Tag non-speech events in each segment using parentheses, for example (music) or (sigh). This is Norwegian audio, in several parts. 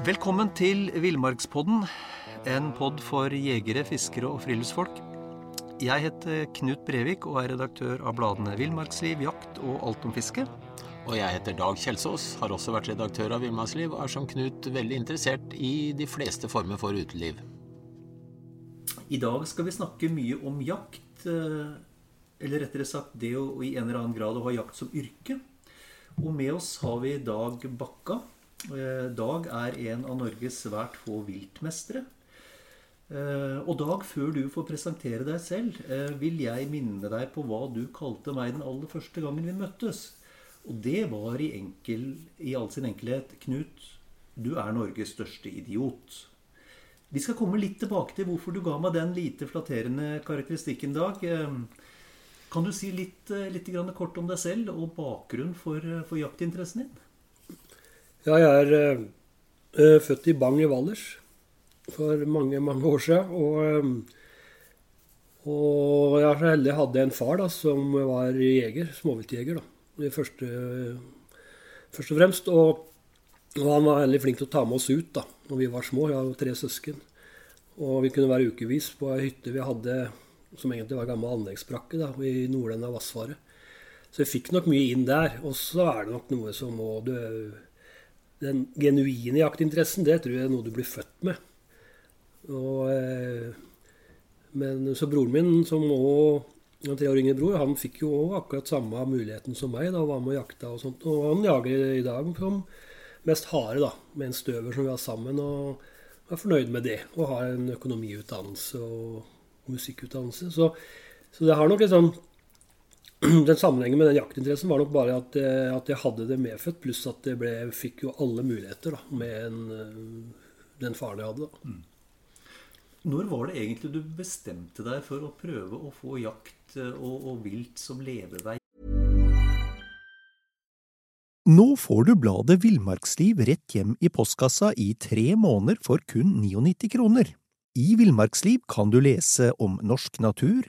Velkommen til Villmarkspodden, en pod for jegere, fiskere og friluftsfolk. Jeg heter Knut Brevik og er redaktør av bladene Villmarksliv, Jakt og Alt om fiske. Og jeg heter Dag Kjelsås, har også vært redaktør av Villmarksliv og er som Knut veldig interessert i de fleste former for uteliv. I dag skal vi snakke mye om jakt, eh, eller rettere sagt det å i en eller annen grad å ha jakt som yrke. Og med oss har vi Dag Bakka. Eh, Dag er en av Norges svært få viltmestere. Eh, og Dag, før du får presentere deg selv, vil jeg minne deg på hva du kalte meg den aller første gangen vi møttes. Og det var i, enkel, i all sin enkelhet Knut, du er Norges største idiot. Vi skal komme litt tilbake til hvorfor du ga meg den lite flatterende karakteristikken, Dag. Kan du si litt, litt kort om deg selv og bakgrunn for, for jaktinteressen din? Ja, jeg er uh, født i Bang i Valdres for mange, mange år siden. Og, um, og jeg er så heldig hadde en far da, som var jeger, småviltjeger. da første, først og fremst. Og, og, han var veldig flink til å ta med oss ut da når vi var små. Jeg har tre søsken. Og vi kunne være ukevis på ei hytte vi hadde som egentlig var gammel anleggsbrakke da, i nordenden av Vassfaret. Så jeg fikk nok mye inn der. Og så er det nok noe som må du Den genuine jaktinteressen, det tror jeg er noe du blir født med. Og, eh, men så broren min, som òg en tre år yngre bror han fikk jo akkurat samme muligheten som meg. da, Var med og jakta og sånt. Og han jager i dag som mest hare, da, med en støver som vi har sammen. Og er fornøyd med det. Og har en økonomiutdannelse og musikkutdannelse. Så, så det har nok et sånn (clears throat) Den sammenhengen med den jaktinteressen var nok bare at, eh, at jeg hadde det medfødt, pluss at jeg ble, fikk jo alle muligheter da, med en, eh, den faren jeg hadde. da. Mm. Når var det egentlig du bestemte deg for å prøve å få jakt eh, og, og vilt som levevei? Nå får du bladet Villmarksliv rett hjem i postkassa i tre måneder for kun 99 kroner. I Villmarksliv kan du lese om norsk natur,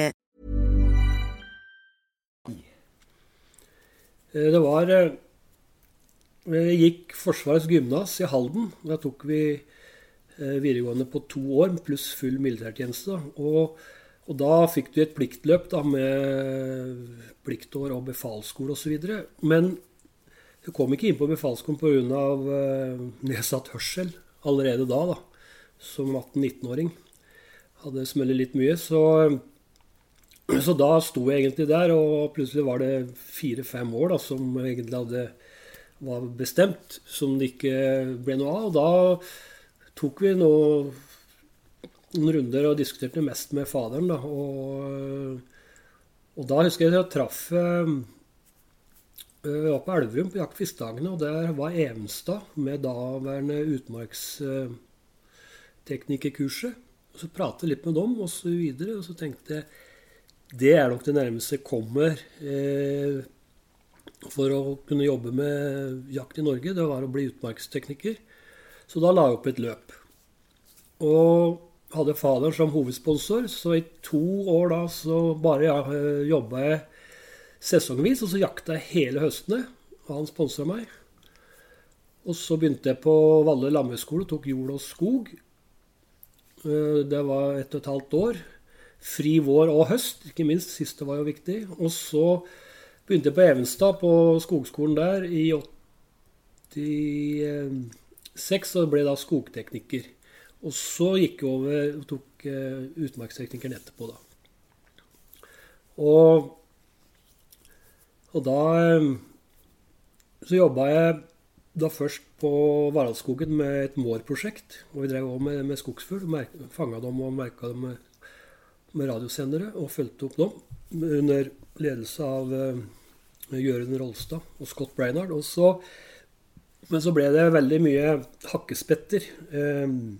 Det var Jeg eh, gikk Forsvarets gymnas i Halden. Da tok vi eh, videregående på to år pluss full militærtjeneste. Og, og, da fikk du et pliktløp da, med pliktår og befalsskole osv. Men du kom ikke inn på befalsskolen pga. nedsatt hørsel allerede da, da som 18-19-åring. Hadde smellet litt mye. Så så da sto jeg egentlig der, og plutselig var det fire-fem år da, som egentlig hadde, var bestemt, som det ikke ble noe av. Og da tok vi noen runder og diskuterte mest med faderen. Da. Og, og da husker jeg at jeg traff øh, var på Elverum på Jakt Fiskdagene, og der var Evenstad med daværende utmarksteknikerkurset. Og så pratet litt med dem, og så videre. Og så tenkte jeg det er nok det nærmeste jeg kommer eh, for å kunne jobbe med jakt i Norge. Det var å bli utmarkstekniker. Så da la jeg opp et løp. Og hadde faderen som hovedsponsor, så i to år da så bare ja, eh, jobba jeg sesongvis, og så jakta jeg hele høstene. Og han sponsa meg. Og så begynte jeg på Valle landbruksskole, tok jord og skog. Eh, det var ett og et halvt år fri vår og høst. Ikke minst. Siste var jo viktig. Og så begynte jeg på Evenstad, på skogskolen der, i 86, og ble da skogtekniker. Og så gikk jeg over og tok uh, utmarksteknikeren etterpå, da. Og, og da, så jobba jeg da først på Varaldskogen med et mårprosjekt. Og vi drev òg med, med skogsfugl. Fanga dem og merka dem med, med, radiosendere og fulgte opp dem under ledelse av uh, Jørund Rolstad og Scott Brainard. Og så, men så ble det veldig mye hakkespetter. Um,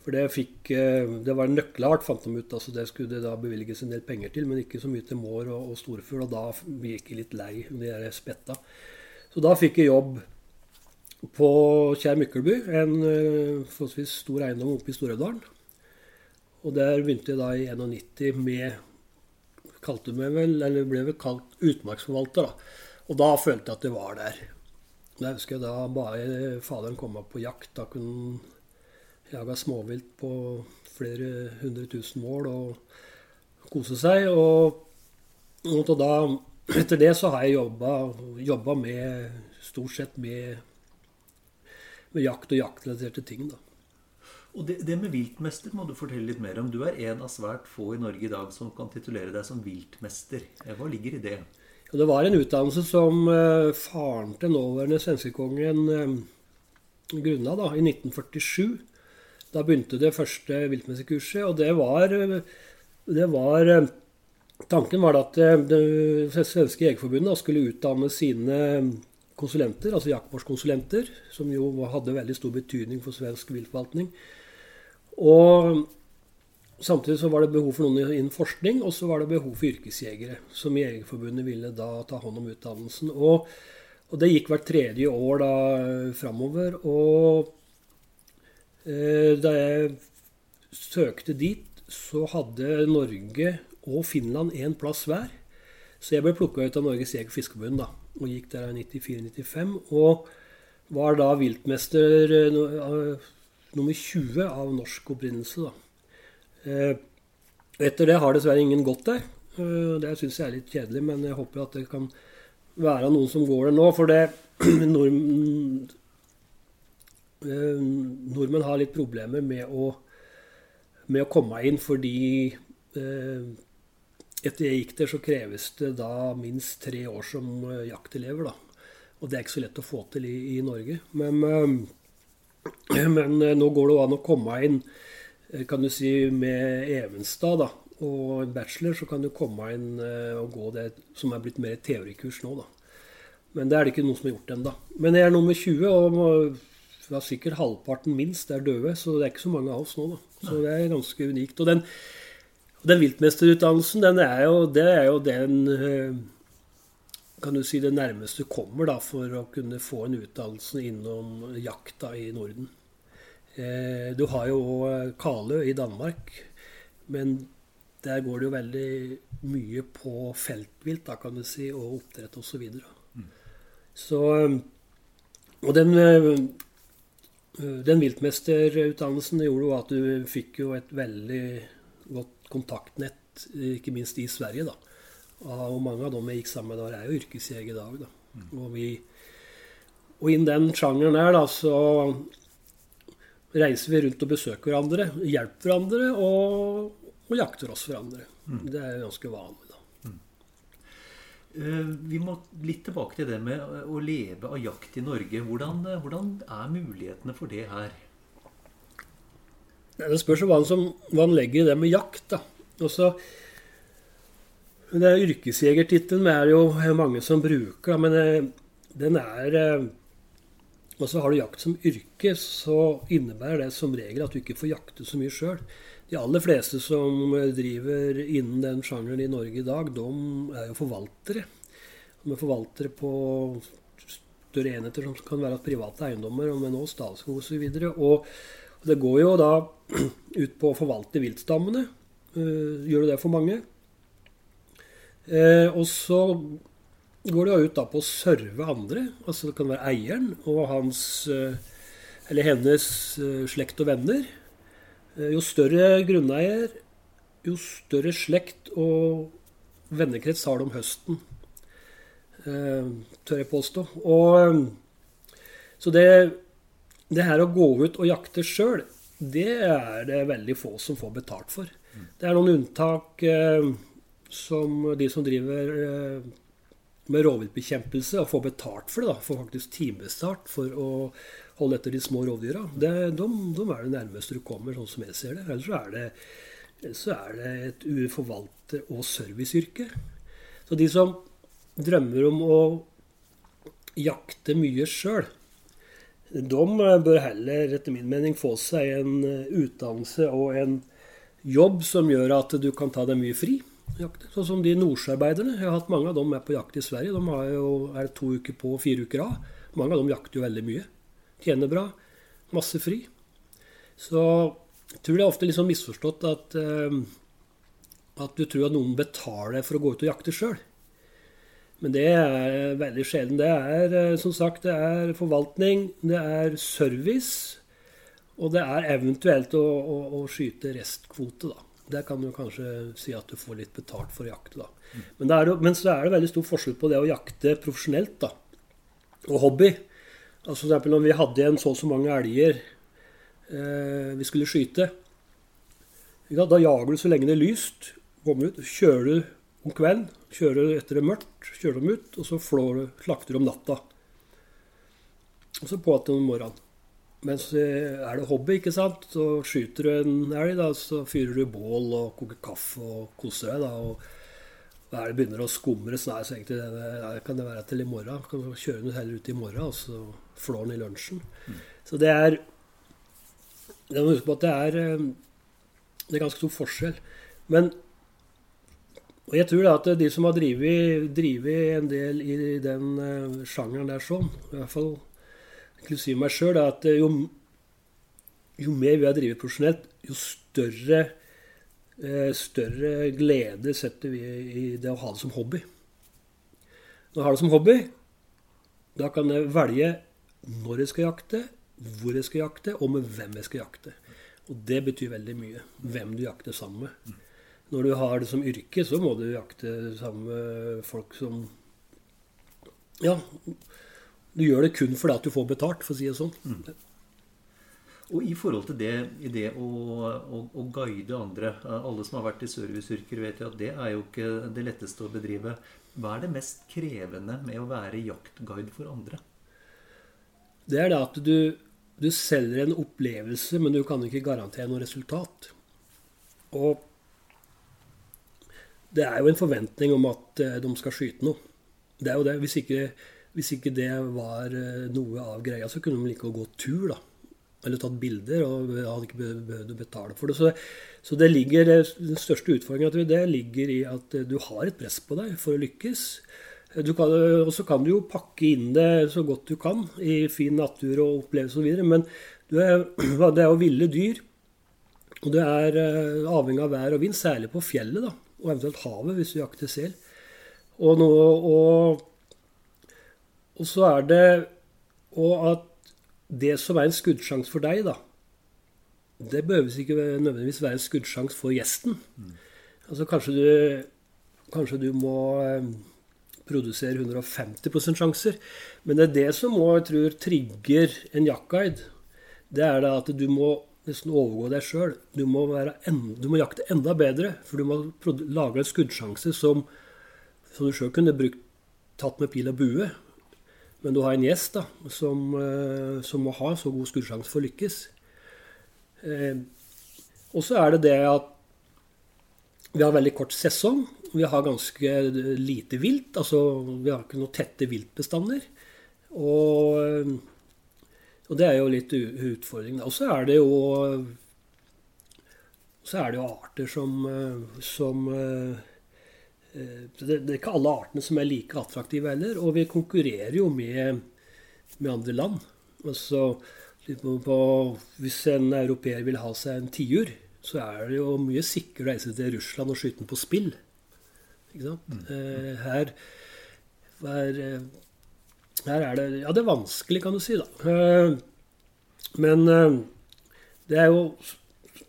for det, fikk, uh, det var en nøkkelart, fant de ut. altså Det skulle det da bevilges en del penger til, men ikke så mye til mår og, og storfugl. Og da gikk jeg litt lei de der spetta. Så da fikk jeg jobb på Kjær Mykkelby, en uh, forholdsvis stor eiendom oppe i Stor-Elvdalen. Og der begynte jeg da i 91 med kalte meg vel, eller ble vel kalt utmarksforvalter. da. Og da følte jeg at det var der. Da husker jeg da bare faderen kom opp på jakt. Da kunne han jaga småvilt på flere hundre tusen mål og kose seg. Og, og da etter det så har jeg jobba stort sett med, med, jakt og jaktrelaterte ting. da. Og det, det, med viltmester må du fortelle litt mer om. Du er en av svært få i Norge i dag som kan titulere deg som viltmester. Hva ligger i det? Ja, det var en utdannelse som uh, faren til nåværende svenskekongen uh, grunna da, i 1947. Da begynte det første viltmesterkurset, og det var, det var uh, Tanken var at eh, det svenske jegerforbundet skulle utdanne sine konsulenter, altså jaktmarkskonsulenter, som jo hadde veldig stor betydning for svensk viltforvaltning. Og Samtidig så var det behov for noen innen forskning, og så var det behov for yrkesjegere. Som Jegerforbundet ville da ta hånd om utdannelsen. Og, og det gikk hvert tredje år da framover. Og eh, da jeg søkte dit, så hadde Norge og Finland én plass hver. Så jeg ble plukka ut av Norges Jeger- og Fiskerforbund og gikk der i 94-95. Og var da viltmester uh, nummer 20 av norsk opprinnelse. Da. etter det har dessverre ingen gått der. Uh, det syns jeg er litt kjedelig, men jeg håper at det kan være noen som går der nå. For det (clears throat) nordmenn, nordmenn har litt problemer med å, med å komme inn fordi etter jeg gikk der, så kreves det da minst tre år som eh, jaktelever. da. Og det er ikke så lett å få til i, i Norge. Men, eh, men, eh, nå går det an å komme inn kan du si, med Evenstad da, og en bachelor, så kan du komme inn og gå det som er blitt mer teorikurs nå. da. Men det er det ikke noen som har gjort ennå. Men jeg er nummer 20, og det er sikkert halvparten minst er døde. Så det er ikke så mange av oss nå. da. Så det er ganske unikt. Og den, den viltmesterutdannelsen, den er jo, det er jo den eh, kan du si det nærmeste du kommer da, for å kunne få en utdannelse innom jakta i Norden. Eh, du har jo Kalø i Danmark, men der går det jo veldig mye på feltvilt, da, kan du si, og oppdrett osv. Så, videre. mm. så eh, Og den, den viltmesterutdannelsen gjorde jo at du fikk jo et veldig godt kontaktnett, ikke minst i Sverige. da. Og mange av dem jeg gikk sammen med der, er jo yrkesjeger i dag. da. Og, vi, og innen den sjangeren der, da, så reiser vi rundt og besøker hverandre, hjelper hverandre og, og jakter oss hverandre. Mm. Det er ganske vanlig. da. Mm. Eh, vi må litt tilbake til det med å leve av jakt i Norge. Hvordan, hvordan er mulighetene for det her? Det spørs hva han legger i det med jakt. da. Også, det er Yrkesjegertittelen er det jo mange som bruker, men eh, den er eh, Og så har du jakt som yrke, så innebærer det som regel at du ikke får jakte så mye sjøl. De aller fleste som driver innen den sjangeren i Norge i dag, de er jo forvaltere. De er forvaltere på større enheter som kan være private eiendommer, men også Statskog osv. Og, og det går jo da (clears throat) ut på å forvalte viltstammene. Gjør gjør det for mange. Uh, og så går det ut da på å serve andre. Altså det kan være eieren og hans uh, eller hennes slekt og venner. jo større grunneier, jo større slekt og vennekrets har det om høsten. tør jeg påstå. Og, så det det her å gå ut og jakte sjøl, det er det veldig få som får betalt for. Det er noen unntak, eh, som de som driver eh, med rovviltbekjempelse og får betalt for det, da, får faktisk timestart for å holde etter de små rovdyra, de, de, er det nærmeste du kommer, sånn som jeg ser det. Ellers er det, så er det et forvalter- og serviceyrke. Så de som drømmer om å jakte mye sjøl, de bør heller, etter min mening, få seg en utdannelse og en jobb som gjør at du kan ta deg mye fri jakte. Sånn som de nordsjøarbeiderne. Jeg har hatt mange av dem med på jakt i Sverige. De jo, er to uker på, fire uker av. Mange av dem jakter jo veldig mye. Tjener bra. Masse fri. Så jeg tror det er ofte sånn misforstått at, uh, at du tror at noen betaler for å gå ut og jakte sjøl. Men det er veldig sjelden. Det er eh, som sagt det er forvaltning, det er service, og det er eventuelt å, å, å skyte restkvote, da. Der kan du kanskje si at du får litt betalt for å jakte. da. Men, er, men, så er det veldig stor forskjell på det å jakte profesjonelt da, og hobby. Altså for eksempel Når vi hadde igjen så og så mange elger eh, vi skulle skyte Da jager du så lenge det er lyst. Kommer ut, Kjører du om kvelden, kjører du etter det er mørkt, kjører dem ut, og så flår du, slakter du om natta. Og så på igjen om morgenen. Mens eh, er det hobby, ikke sant, så skyter du en elg, da, så fyrer du bål og koker kaffe og koser deg. da, og er det begynner å skumre, så, nei, så egentlig det, kan det være til i morgen. Kan kjøre den heller ut i morgen, og så flår den i lunsjen. Mm. Så det er Det må huske på at det er eh, Det er ganske stor forskjell. Men og jeg tror da at de som har drevet en del i den uh, sjangeren der sånn, i hvert fall inklusiv meg sjøl, at jo, jo, mer vi har drevet profesjonelt, jo større, eh, større glede setter vi i det å ha det som hobby. Når jeg har det som hobby, da kan jeg velge når jeg skal jakte, hvor jeg skal jakte, og med hvem jeg skal jakte. Og det betyr veldig mye. Hvem du jakter sammen med. Når du har det som yrke, så må du jakte sammen med folk som Ja, du gjør det kun fordi at du får betalt, for å si det sånn. Mm. Og i forhold til det, i det å, å, å, guide andre Alle som har vært i serviceyrker, vet jo at det er jo ikke det letteste å bedrive. Hva er det mest krevende med å være jaktguide for andre? Det er det at du, du selger en opplevelse, men du kan ikke garantere noe resultat. Og det er jo en forventning om at eh, de skal skyte noe. Det er jo det. Hvis ikke hvis ikke det var eh, noe av greia, så kunne de like å gå tur, da. Eller tatt bilder, og hadde ikke behøvd å betale for det. Så, så det ligger, eh, den største utfordringa det ligger i at eh, du har et press på deg for å lykkes. Og så kan du jo pakke inn det så godt du kan i fin natur og opplevelse osv. Men er, (clears throat) det er jo ville dyr. Og det er avhengig av vær og vind, særlig på fjellet, da, og eventuelt havet hvis du jakter sel. Og, nå, og og så er det Og at det som er en skuddsjanse for deg, da, det behøves ikke nødvendigvis være en skuddsjanse for gjesten. Mm. Altså kanskje du, kanskje du må eh, produsere 150% sjanser. Men det er det som må, jeg tror, trigger en jaktguide. Det er det at du må nesten overgå deg sjøl. Du, du, må jakte enda bedre. For du må lage en skuddsjanse som, som du sjøl kunne brukt, tatt med pil og bue. Men du har en gjest da, som, eh, som må ha så god skuddsjanse for å lykkes. Eh, og så er det det at vi har veldig kort sesong. Vi har ganske lite vilt. Altså vi har ikke noen tette viltbestander. Og, og det er jo litt utfordring. Og så er det jo så er det jo arter som, eh, som Eh, det, det, er ikke alle artene som er like attraktive heller. Og vi konkurrerer jo med, med andre land. Altså, på, hvis en europeer vil ha seg en tiur, så er det jo mye sikrere å reise til Russland og skyte den på spill. Ikke sant? Mm. Eh, her, her, eh, her, er det Ja, det er vanskelig, kan du si, da. Men det er jo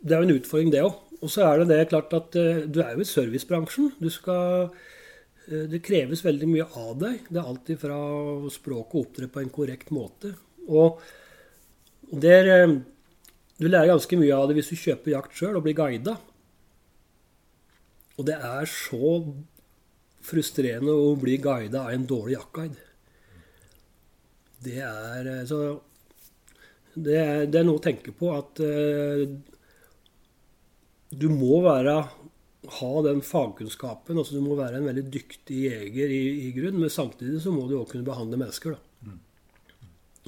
det er jo en utfordring, det òg. Og så er det det klart at uh, du er jo i servicebransjen. Du skal uh, Det kreves veldig mye av deg. Det er alltid fra språket å opptre på en korrekt måte. Og der uh, Du lærer ganske mye av det hvis du kjøper jakt sjøl og blir guida. Og det er så frustrerende å bli guida av en dårlig jaktguide. Det er eh, så det er, det er, noe å tenke på at du må være ha den fagkunnskapen. altså Du må være en veldig dyktig jeger i, i grunn, men samtidig så må du òg kunne behandle mennesker. da.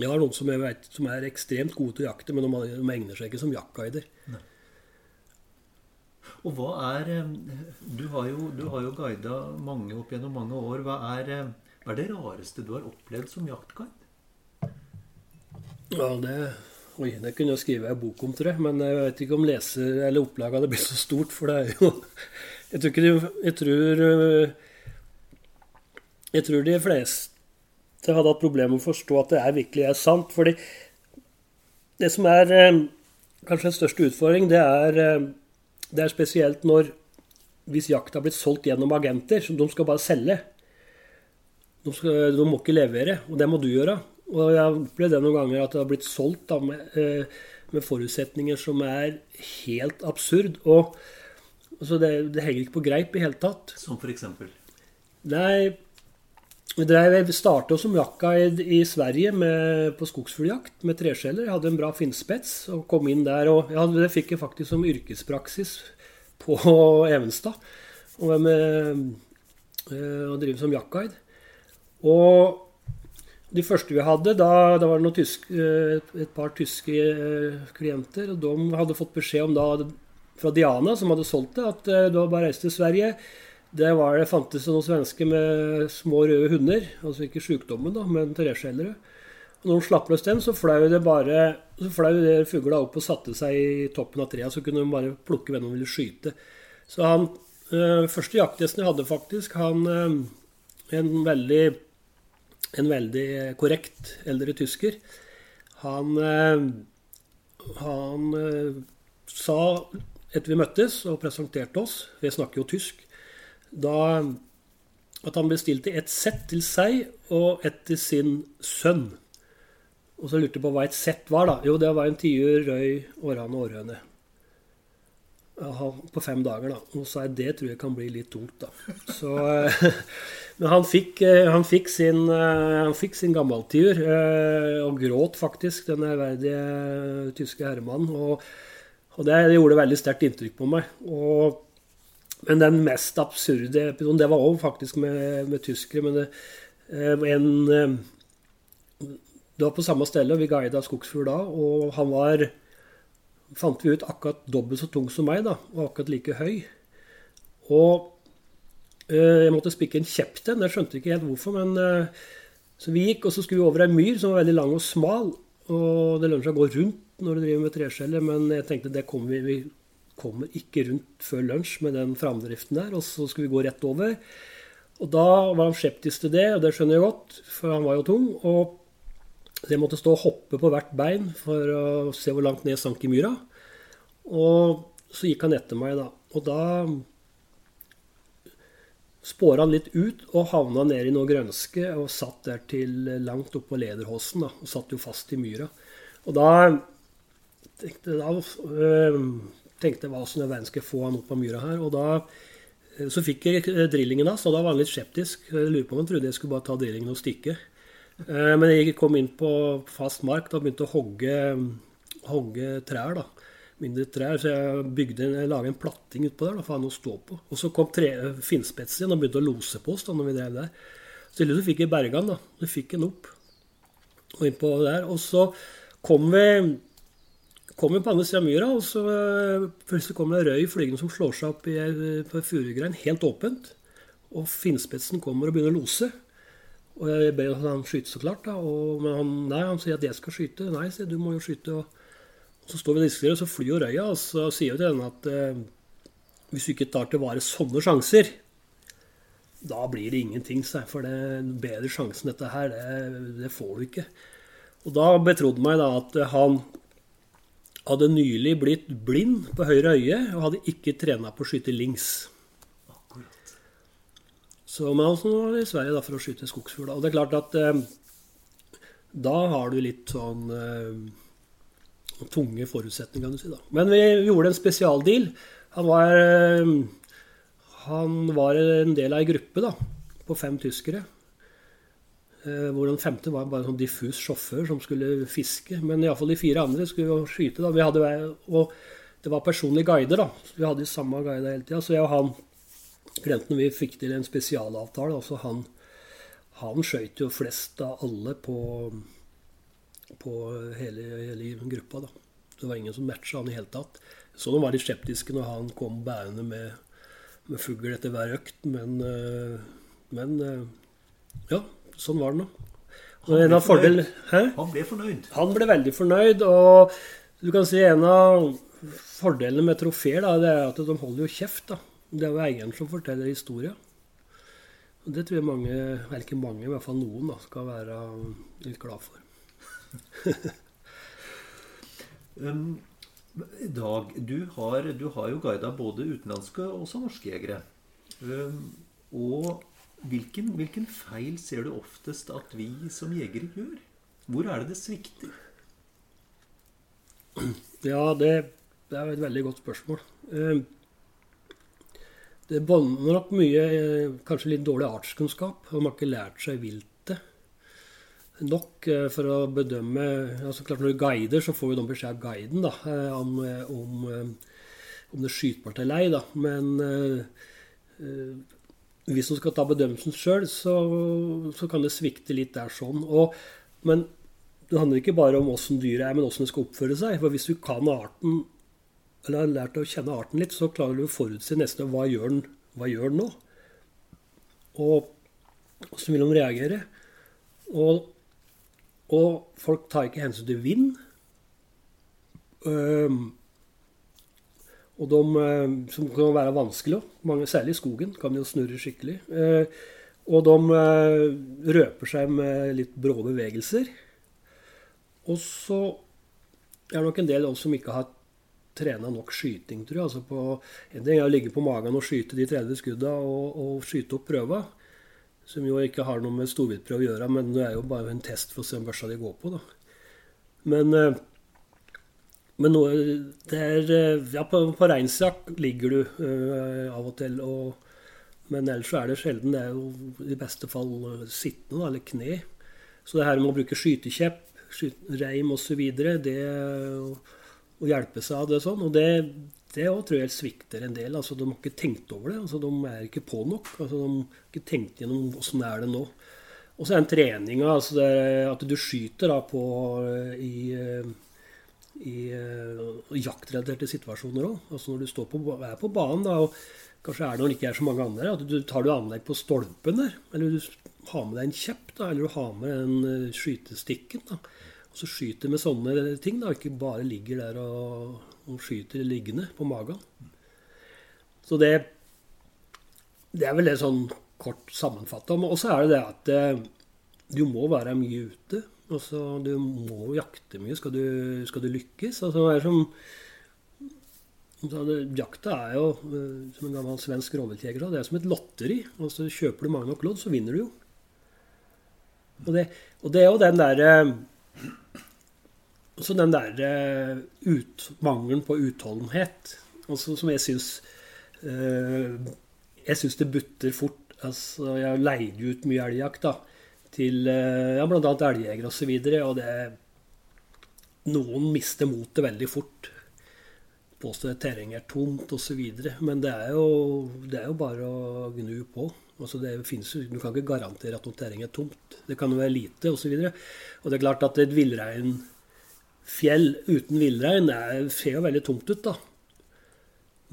Jeg har noen som jeg vet som er ekstremt gode til å jakte, men de, de egner seg ikke som jaktguider. Og hva er Du har jo, du har jo guida mange opp gjennom mange år. Hva er, hva er det rareste du har opplevd som jaktguide? Ja, det, oi, det kunne jeg skrive en bok om, tror jeg. Men jeg vet ikke om leser eller opplaget hadde blitt så stort. For det er jo Jeg tror ikke de, Jeg tror Jeg tror de fleste hadde hatt problemer med å forstå at det er virkelig er sant. fordi det som er kanskje den største utfordring, det er, det er spesielt når hvis jakta har blitt solgt gjennom agenter, så de skal bare selge. De, skal, de må ikke levere, og det må du gjøre. Og jeg opplevd det noen ganger at det har blitt solgt da, med, med, forutsetninger som er helt absurd. Og altså det, det, henger ikke på greip i hele tatt. Som for eksempel? Nei, jeg starta som jaktguide i Sverige med, på skogsfugljakt med treskjeller. Jeg hadde en bra finnspets og kom inn der. Og ja, det fikk jeg faktisk som yrkespraksis på Evenstad. Og med, å drive som jaktguide. Og de første vi hadde, da, da var det tysk, et par tyske klienter. og De hadde fått beskjed om da, fra Diana, som hadde solgt det, at det var bare å til Sverige. Det, var, det fantes noen svensker med små røde hunder. Altså ikke sykdommen, da, men treskjellere. Og når de slapp løs den, så fløy det bare så fløy det fugla opp og satte seg i toppen av treet. Så kunne de bare plukke hvem de ville skyte. Så han øh, første jaktgjesten jeg hadde, faktisk, han øh, En veldig en veldig korrekt eldre tysker. Han, han sa etter vi møttes og presenterte oss, vi snakker jo tysk, da at han bestilte et sett til seg og et til sin sønn. Og så lurte jeg på hva et sett var. da. Jo, det var en tiur, røy, århane og århøne. På fem dager, da. Og så er det tror jeg kan bli litt tungt, da. Så, (laughs) men han fikk, han fikk sin, han fikk sin gammeltiur, og gråt faktisk, den ærverdige tyske herremannen. Og, og det, gjorde veldig sterkt inntrykk på meg. Og, men den mest absurde episoden, det var òg faktisk med, med, tyskere. Men det, en Det var på samme sted, vi guida skogsfugl da, og han var fant vi ut akkurat dobbelt så tung som meg, da, og akkurat like høy. Og øh, jeg måtte spikke en kjepp til den. Jeg skjønte ikke helt hvorfor. men øh, Så vi gikk, og så skulle vi over ei myr som var veldig lang og smal. Og det lønner seg å gå rundt når du driver med treskjeller, men jeg tenkte det kommer vi, vi kommer ikke rundt før lunsj med den framdriften der. Og så skulle vi gå rett over. Og da var han skeptisk til det, og det skjønner jeg godt, for han var jo tung. og jeg måtte stå og hoppe på hvert bein for å se hvor langt ned jeg sank i myra. Og så gikk han etter meg, da. Og da spåra han litt ut og havna ned i noe grønske og satt der til langt oppå lederhåsen da, Og satt jo fast i myra. Og da tenkte, da, øh, tenkte jeg hva som i verden skal få han opp av myra her. Og da så fikk jeg drillingen hans, og da var han litt skeptisk. Jeg lurer på om han trodde jeg skulle bare ta drillingen og stikke. Men jeg kom inn på fast mark og begynte å hogge, hogge trær. da, Mindre trær. Så jeg bygde, jeg laget en platting utpå der da, for han å stå på. Og så kom finnspetsen igjen og begynte å lose på oss da når vi drev der. Så til slutt fikk jeg berga den. da, Så fikk den opp. Og innpå der. Og så kom vi, kom vi på andre siden av myra, og så plutselig kom det røy flygende som slår seg opp i, på furugrein helt åpent. Og finnspetsen kommer og begynner å lose. Og jeg ber han skyte, så klart. da, og, Men han, nei, han sier at jeg skal skyte. Nei, sier du må jo skyte. Og, og så står vi og og så flyr jo røya. Og så sier jo til henne at eh, hvis du ikke tar til vare sånne sjanser, da blir det ingenting. For det bedre sjansen dette her, det, det, får du ikke. Og da betrodde meg da at han hadde nylig blitt blind på høyre øye og hadde ikke trena på å skyte links. Så man også var i Sverige da, for å skyte skogsfugl. Og det er klart at eh, da har du litt sånn eh, tunge forutsetninger, kan du si. da. Men vi gjorde en spesialdeal. Han var, eh, han var en del av ei gruppe da, på fem tyskere. Eh, hvor den femte var bare en sånn diffus sjåfør som skulle fiske. Men iallfall de fire andre skulle jo skyte. da. Hadde, og det var personlige guider, da. Vi hadde samme guide hele tida. Så jeg og han klienten vi fikk til en spesialavtale. altså Han, han skøyt jo flest av alle på, på hele, hele, gruppa. da. Det var ingen som matcha han i hele tatt. Så de var litt skeptiske når han kom bærende med, med fugl etter hver økt, men, eh, men eh, ja sånn var det nå. Han ble, fordel, han ble, fornøyd? Han ble veldig fornøyd. Og du kan si en av fordelene med trofeer det er at de holder jo kjeft. da. Det er jo eieren som forteller historien. Og Det tror jeg mange, ikke mange, i hvert fall noen, da, skal være litt glad for. (laughs) um, Dag, du har, du har jo guida både utenlandske og også norske jegere. Um, og Hvilken, hvilken, feil ser du oftest at vi som jegere gjør? Hvor er det det svikter? Ja, det, det er et veldig godt spørsmål. Eh, det bånder nok mye eh, kanskje litt dårlig artskunnskap. De har ikke lært seg viltet nok eh, for å bedømme altså klart Når du guider, så får jo de beskjed av guiden da, om, om, om det er skytbart eller ei. Men hvis du skal ta bedømmelsen sjøl, så, så, kan det svikte litt der sånn. Og, men det handler ikke bare om åssen dyret er, men åssen det skal oppføre seg. For hvis du kan arten, eller har lært å kjenne arten litt, så klarer du å forutse nesten hva gjør den, hva gjør den nå? Og åssen vil de reagere? Og, og, folk tar ikke hensyn til vind. Um, og de, som kan være vanskelig òg. Særlig i skogen kan de jo snurre skikkelig. Uh, og de eh, røper seg med litt brå bevegelser. Og så er det nok en del av oss som ikke har trena nok skyting, tror jeg. Altså på, en ting er å ligge på magen og skyte de 30 skudda og, og skyte opp prøva. Som jo ikke har noe med storviltprøve å gjøre, men det er jo bare en test for å se om børsa de går på. da. Men men nå, er, eh, ja, på, på reinsjakt ligger du uh, av og til. Og, men ellers er det sjelden. Det er jo i beste fall sittende, sittende eller kne. Så det her med å bruke skytekjepp, skyte, reim osv., det å hjelpe seg av det sånn, og det, det tror jeg svikter en del. altså De har ikke tenkt over det. altså De er ikke på nok. altså De har ikke tenkt gjennom åssen er det nå. Og så er det treninga, altså at du skyter da på i i i jaktrelaterte situasjoner òg. Altså når du på, er på banen, da, og kanskje er det når det ikke er så mange andre, at du tar du anlegg på stolpen der. Eller du har med deg en kjepp, da, eller du har med en uh, skytestikken. da, Og så skyter med sånne ting, da, ikke bare ligger der og, og skyter liggende på magen. Så det, det er vel det sånn kort sammenfatta. Og så er det det at uh, du må være mye ute. Altså, du må jakte mye skal du, skal du lykkes. Altså, det er som det, Jakta er jo, eh, som en gammel svensk rovviltjeger sa, det er som et lotteri. Altså, kjøper du mange nok lodd, så vinner du jo. Og det, og det er jo den derre Altså den der ut, mangelen på utholdenhet også som jeg syns eh, Jeg syns det butter fort. Altså, jeg leide ut mye elgjakt, da til eh, ja, bl.a. elgjegere osv. Og, så videre, og det, noen mister motet veldig fort. Påstår at terrenget er tomt osv. Men det er, jo, det er, jo, bare å gnu på. Altså det finnes, du kan ikke garantere at noe terreng er tomt. Det kan jo være lite osv. Og, så og det er klart at et villreinfjell uten villrein ser jo veldig tomt ut. da.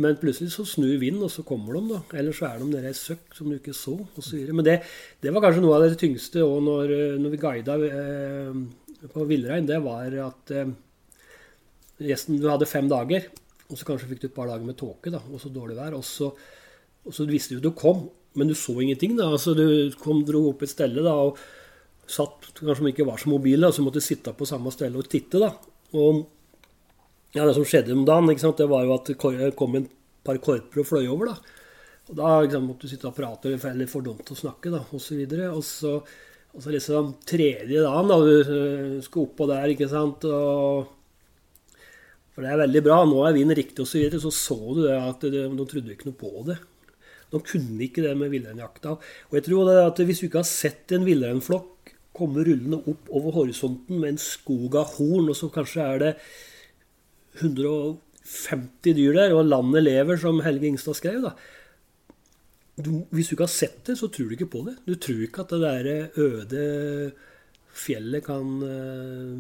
Men plutselig så snur vinden, og så kommer de, da. Eller så er de nede i et søkk som du ikke så, Og så videre. Men det, det, var kanskje noe av det tyngste òg når, når, vi guida eh, på villrein. Det var at eh, gjesten Du hadde fem dager, og så kanskje fikk du et par dager med tåke da, og så dårlig vær. Og så, og så visste du at du kom, men du så ingenting. da, altså Du kom, dro opp et stelle da, og satt kanskje ikke var så mobil, da, så måtte du sitte på samme sted og titte. da, og ja, Det som skjedde om dagen, det var jo at det kom en par korper og fløy over. da. Og Da liksom, måtte du sitte og prate, eller for dumt å snakke, da, osv. Og så, og så liksom tredje dagen, da, du skulle skal oppå der, ikke sant og, For det er veldig bra, nå er vinden riktig, osv. Så, så så du det at de, de trodde ikke noe på det. De kunne ikke det med villreinjakta. Og jeg tror at hvis du ikke har sett en villreinflokk komme rullende opp over horisonten med en skog av horn, og så kanskje er det 150 dyr der, og landet lever, som Helge Ingstad skrev, da. Du, hvis du ikke har sett det, så tror du ikke på det. Du tror ikke at det der øde fjellet kan uh,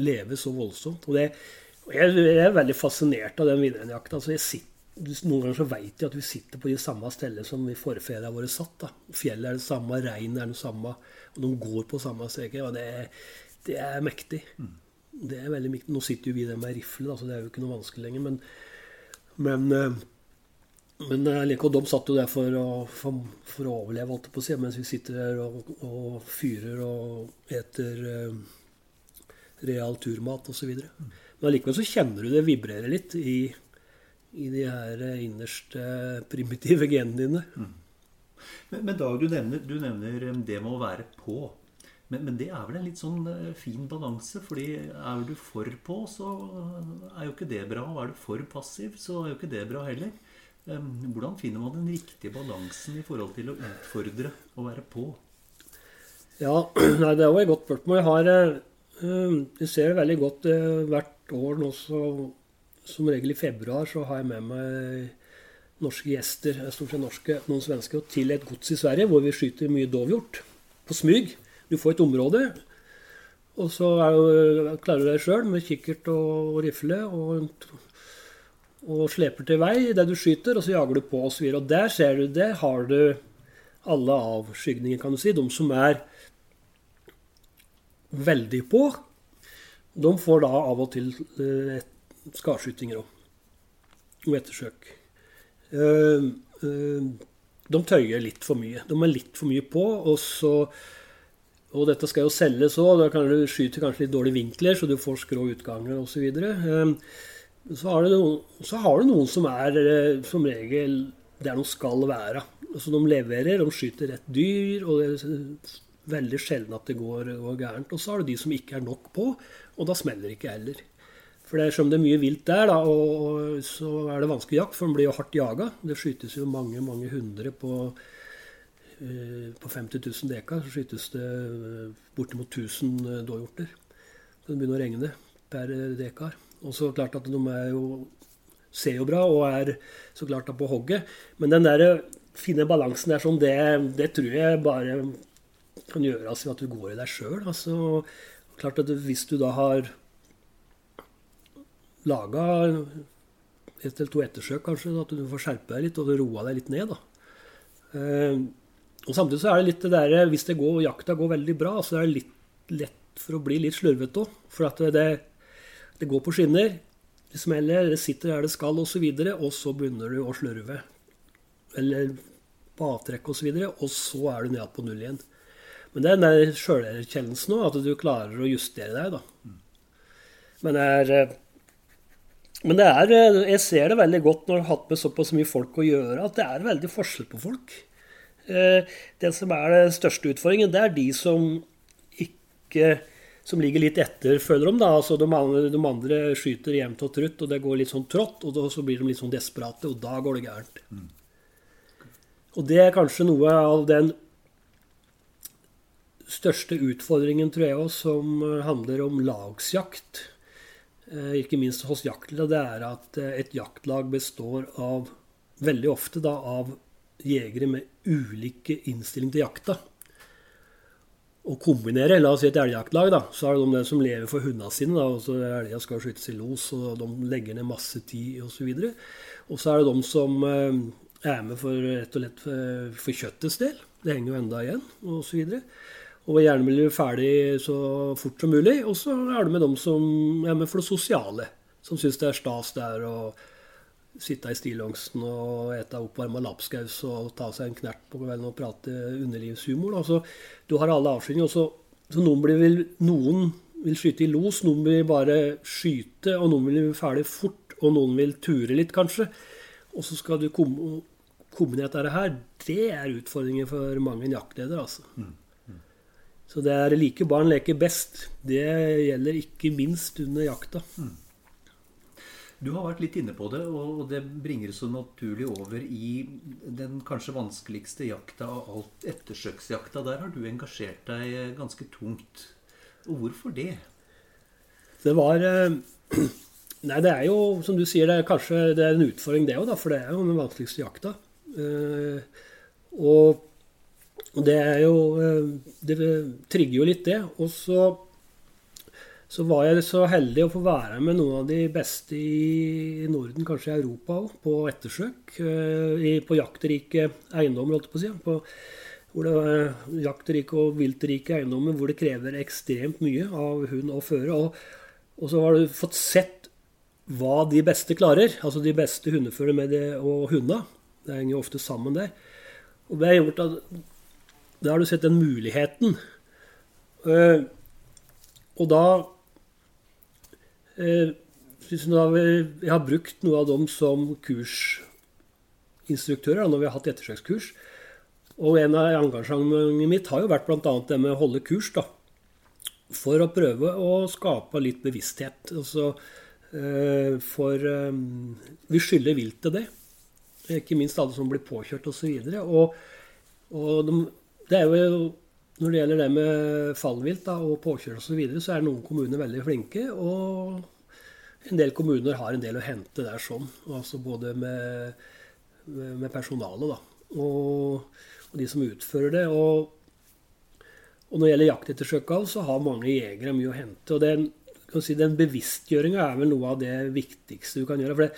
leve så voldsomt. Og, det, jeg, jeg, er veldig fascinert av den villreinjakta. Altså noen ganger så vet vi at vi sitter på de samme stedene som vi forfedrene våre satt. da. Fjellet er det samme, reinen er det samme, og de går på samme streker. Og det, det er mektig. Mm. Det er veldig mektig. Nå sitter jo vi der med rifle, så det er jo ikke noe vanskelig lenger. Men, men, eh, men eh, og de satt jo der for å, for, for å overleve, holdt på å si, mens vi sitter der og, og fyrer og eter uh, real turmat osv. Mm. Men allikevel så kjenner du det vibrerer litt i i de her innerste primitive genene dine. Mm. Men, men, Dag, du nevner, du nevner, um, det med å være på. Men, men, det er vel en litt sånn uh, fin balanse? fordi er du for på, så er jo ikke det bra. Og er du for passiv, så er jo ikke det bra heller. Hvordan finner man den riktige balansen i forhold til å utfordre og være på? Ja, (clears throat) nei, det var et godt spørsmål. Jeg har um, ser veldig godt hvert år nå så som regel i februar så har jeg med meg norske gjester, stort sett norske, noen svenske, til et gods i Sverige hvor vi skyter mye dovhjort på smyg. Du får et område, og så er, klarer du deg sjøl med kikkert og, rifle og, og sleper til vei der du skyter, og så jager du på. Og, og der ser du, der har du alle avskygninger, kan du si. De som er veldig på, de får da av og til eh, et skadskytinger òg. Og ettersøk. Uh, uh, de tøyer litt for mye. De er litt for mye på. Og, så, og dette skal jo selges òg. Da kan du skyte kanskje litt dårlige vinkler, så du får skrå utganger osv. Så, har noen, så har du noen som er som regel der de skal være. Altså De leverer, de skyter rett dyr. og det er veldig sjelden at det går, går gærent. Og så har du de som ikke er nok på, og da smeller det ikke heller. For det er som det er mye vilt der, da, og så er det vanskelig jakt, for den blir jo hardt jaga. Det skytes jo mange, mange hundre på, eh, på 50 000 dekar. Så skytes det eh, bortimot 1000 eh, dåhjorter. Så det begynner å regne per dekar. Og så klart at de er jo, ser jo bra og er så klart da på hogget. Men den der finne balansen der sånn, det, det tror jeg bare kan gjøres ved at du går i deg sjøl. Altså, klart at hvis du da har laga et eller to ettersøk, kanskje, at du får skjerpe deg litt og roa deg litt ned. da. Eh, og Samtidig så er det litt det der, hvis det går, jakta går veldig bra, så er det litt lett for å bli litt slurvete òg. For at det, det, går på skinner, det smeller, det sitter der det skal, osv., og, så og så begynner du å slurve. Eller på avtrekk osv., og, så og så er du nede på null igjen. Men det er den sjølerkjennelsen òg, at du klarer å justere deg. da. Men det er eh, men det er, eh, jeg ser det veldig godt når jeg har hatt med såpass mye folk å gjøre, at det er veldig forskjell på folk. Eh, det som er den største utfordringen, det er de som ikke som ligger litt etter, føler de. da, altså de andre, de andre skyter jevnt og trutt, og det går litt sånn trått, og så blir de litt sånn desperate, og da går det gærent. Mm. Og det er kanskje noe av den største utfordringen, tror jeg, òg, som handler om lagsjakt. Eh, ikke minst hos jaktlag, det er at eh, et jaktlag består av veldig ofte da, av jegere med ulike innstilling til jakta. Å kombinere, la oss si et elgjaktlag, da, så er det de som lever for hundene sine. da, og så Elga skal skytes i los, og de legger ned masse tid osv. Og, så og så er det de som eh, er med for rett og slett for kjøttets del. Det henger jo enda igjen, osv og gjerne vil bli ferdig så fort som mulig. Og så er det med dem som er med for det sosiale. Som syns det er stas der å sitte i stillongsen og ete oppvarma lapskaus og ta seg en knert på kvelden og prate underlivshumor. Altså, du har alle avskygninger. Så, så noen, vil, noen, vil, skyte i los, noen vil bare skyte, og noen vil bli ferdig fort, og noen vil ture litt, kanskje. Og så skal du kombinere dette her. Det er utfordringer for mange jaktleder, altså. Mm. Så det er like barn leker best. Det gjelder ikke minst under jakta. Mm. Du har vært litt inne på det, og det bringer så naturlig over i den kanskje vanskeligste jakta av alt, ettersøksjakta. Der har du engasjert deg ganske tungt. Og hvorfor det? Det var eh, (clears throat) Nei, det er jo, som du sier, det er kanskje det er en utfordring, det òg, for det er jo den vanskeligste jakta. Eh, og det er jo eh, Det trigger jo litt, det. Og så så var jeg så heldig å få være med noen av de beste i Norden, kanskje i Europa òg, på ettersøk. På jaktrike eiendommer, holdt jeg på å si. På, hvor det er jaktrike og viltrike eiendommer hvor det krever ekstremt mye av hund og føre. Og, og, så har du fått sett hva de beste klarer. Altså de beste hundeførerne og hundene. Det henger jo ofte sammen der. Og det har gjort at Da har du sett den muligheten. Og da Eh, jeg har brukt noe av dem som kursinstruktører når vi har hatt ettersøkskurs. Og en av engasjementene mitt har jo vært bl.a. det med å holde kurs. da, For å prøve å skape litt bevissthet. Altså, eh, for eh, vi skylder viltet det. Ikke minst alle som blir påkjørt osv. Og, og, og de, det er jo når det gjelder det med fallvilt da, og påkjørsel osv., så, videre, så er noen kommuner veldig flinke. Og en del kommuner har en del å hente der sånn. Altså både med, med personalet da, og, og, de som utfører det. Og, og når det gjelder jaktettersøka, så har mange jegere mye å hente. og den, si, den bevisstgjøringa er vel noe av det viktigste du kan gjøre. for det,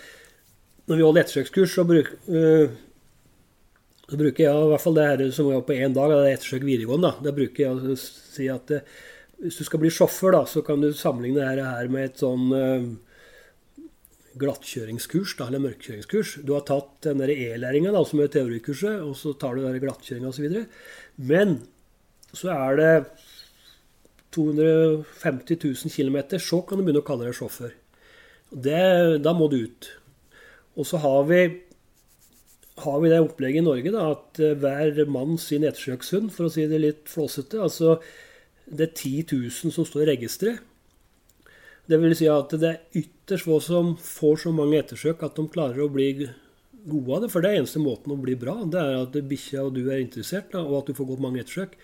når vi holder ettersøkskurs, så bruker øh, da bruker jeg i hvert fall det her som var på én dag, det er ettersøk videregående. Da, da bruker jeg å si at det, hvis du skal bli sjåfør, da, så kan du sammenligne dette her med et sånn eh, glattkjøringskurs, da, eller mørkkjøringskurs. Du har tatt den e-læringa som er teorikurset, og så tar du glattkjøringa osv. Men så er det 250 000 km, så kan du begynne å kalle deg sjåfør. Da må du ut. Og så har vi har vi det opplegget i Norge da, at eh, hver mann sin ettersøkshund, for å si det litt flåsete. Altså, det er 10 000 som står i registeret. Det vil si at det er ytterst få som får så mange ettersøk at de klarer å bli gode av det. For det er eneste måten å bli bra. Det er at bikkja og du er interessert, da, og at du får gått mange ettersøk.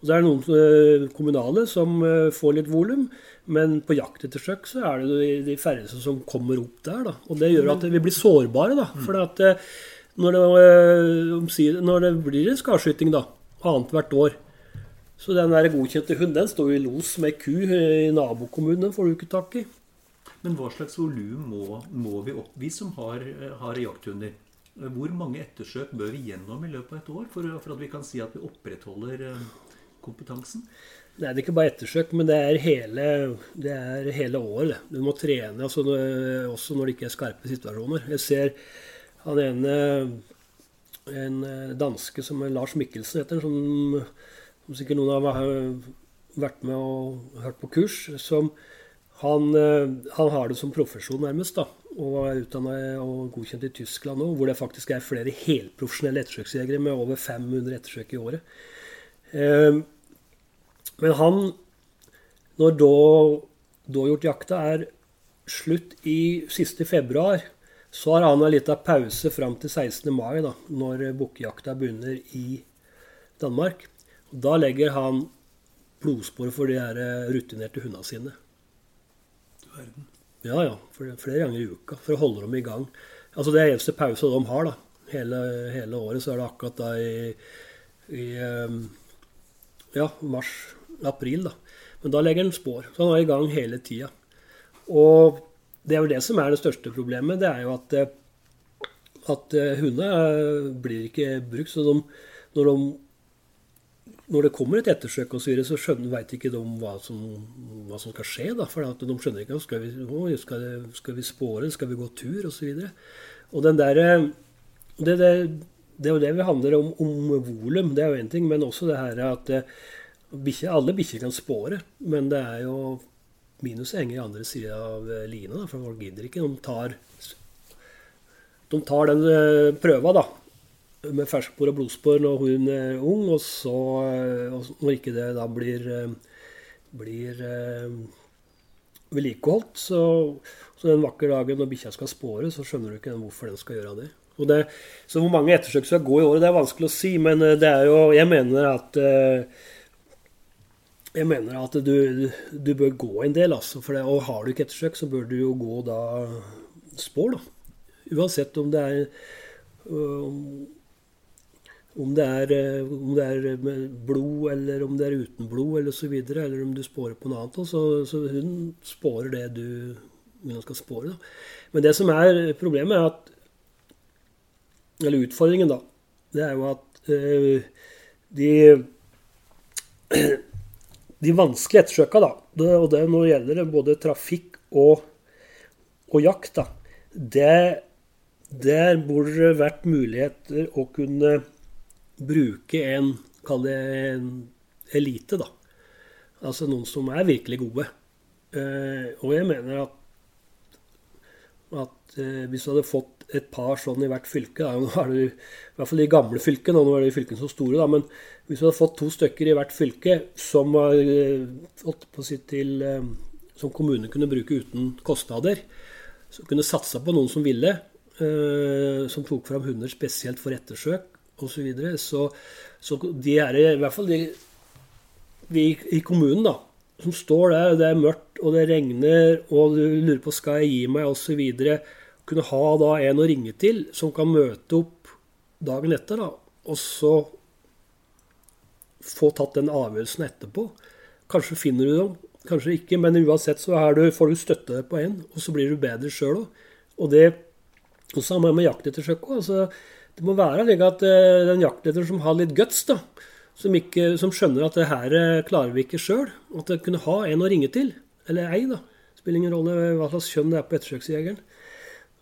Og så er det noen eh, kommunale som eh, får litt volum, men på jaktettersøk så er det de færreste som kommer opp der. Da. Og det gjør at vi blir sårbare. da, for at når det, eh, når det blir en skarskyting da, annethvert år. Så den der godkjente hunden den står i los med ku i nabokommunen. Den får du ikke tak i. Men hva slags volum må, må, vi opp, vi som har, har jakthunder? Hvor mange ettersøk bør vi gjennom i løpet av et år for, for at vi kan si at vi opprettholder kompetansen? Nei, Det er ikke bare ettersøk, men det er hele, det er hele året. Du må trene altså, også når det ikke er skarpe situasjoner. Jeg ser han ene en eh, danske som Lars Mikkelsen heter, som, som sikkert noen har vært med og hørt på kurs. som han, eh, han, har det som profesjon, nærmest, da, og er utdanna og godkjent i Tyskland nå, hvor det faktisk er flere helprofesjonelle ettersøksjegere med over 500 ettersøk i året. Eh, men han, når da, da gjort jakta er slutt i siste februar, så har han en liten pause fram til 16. mai, da, når bukkejakta begynner i Danmark. Da legger han blodspor for de her eh, rutinerte hundene sine. Verden. Ja, ja. flere ganger i uka. For å holde dem i gang. Altså Det er eneste pause de har. da. Hele, hele året så er det akkurat da i, i ehm, ja, mars-april. da. Men da legger han spor. Så han er i gang hele tida. Og det er jo det som er det største problemet. Det er jo at, eh, at eh, hundene blir ikke brukt. Så de, når, de, når, det kommer et ettersøk, og så, videre, så skjønner, vet ikke de hva hva som skal skje. Da, for de skjønner ikke skal vi, skal, skal vi spåre, skal vi gå tur, osv. Og, så og den der, eh, det, det, det, er jo det vi handler om, om volum. Det er jo én ting. Men også det her at bikkje, alle bikkjer kan spåre. Men det er jo Minuset henger i andre sida av eh, lina, for folk gidder ikke. De tar, de tar den eh, prøva da, med ferskspor og blodspor når hun er ung, og så eh, når ikke det da blir, blir vedlikeholdt, så, Så den vakre dagen når bikkja skal spåre, så skjønner du ikke hvorfor den skal gjøre det. Det så hvor mange ettersøk skal gå i året, det er vanskelig å si. Men det er jo Jeg mener at jeg mener at du, du bør gå en del. Altså, det, og har du ikke ettersøk, så bør du jo gå da spår. da. Uansett om det er om det, er, om det er med blod, eller om det er uten blod, eller så videre, eller om du spårer på noe annet. Så, så hun spårer det du hun skal spåre. Da. Men det som er problemet, er at Eller utfordringen, da. Det er jo at øh, de (clears throat) de vanskelige ettersøka, da, det, og det når det gjelder både trafikk og, og jakt, da, det, der burde det vært muligheter å kunne bruke en, kall det en elite, da. Altså noen som er virkelig gode. Eh, og jeg mener at, at eh, hvis du hadde fått et par sånn i hvert fylke da, (laughs) nå er det, I hvert fall de gamle fylkene, nå er de fylkene så store, da, men hvis vi hadde fått to stykker i hvert fylke som, eh, til, eh, som kommunen kunne bruke uten kostnader, som kunne satsa på noen som ville, eh, som tok fram hunder spesielt for ettersøk osv. Så, videre, så så de er i hvert fall de, de i kommunen, da, som står der, og det er mørkt og det regner, og du lurer på skal jeg gi meg osv. Kunne ha da en å ringe til som kan møte opp dagen etter, da, og så få tatt den avgjørelsen etterpå. Kanskje finner du dem, kanskje ikke, men uansett så du, får du støtte på en, og så blir du bedre sjøl òg. Og det og samme med jaktettersøk òg. Altså, det må være slik at uh, den jaktetter som har litt guts, da, som, ikke, som skjønner at det her uh, klarer vi ikke sjøl, at det kunne ha en å ringe til, eller ei, da. Spiller ingen rolle hva slags kjønn det er på ettersøksjegeren.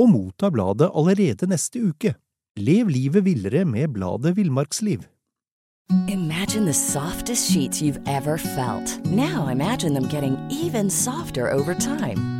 og motta bladet allerede neste uke. Lev livet villere med bladet Villmarksliv. Imagine the softest sheets you've ever felt. Now imagine them getting even softer over time.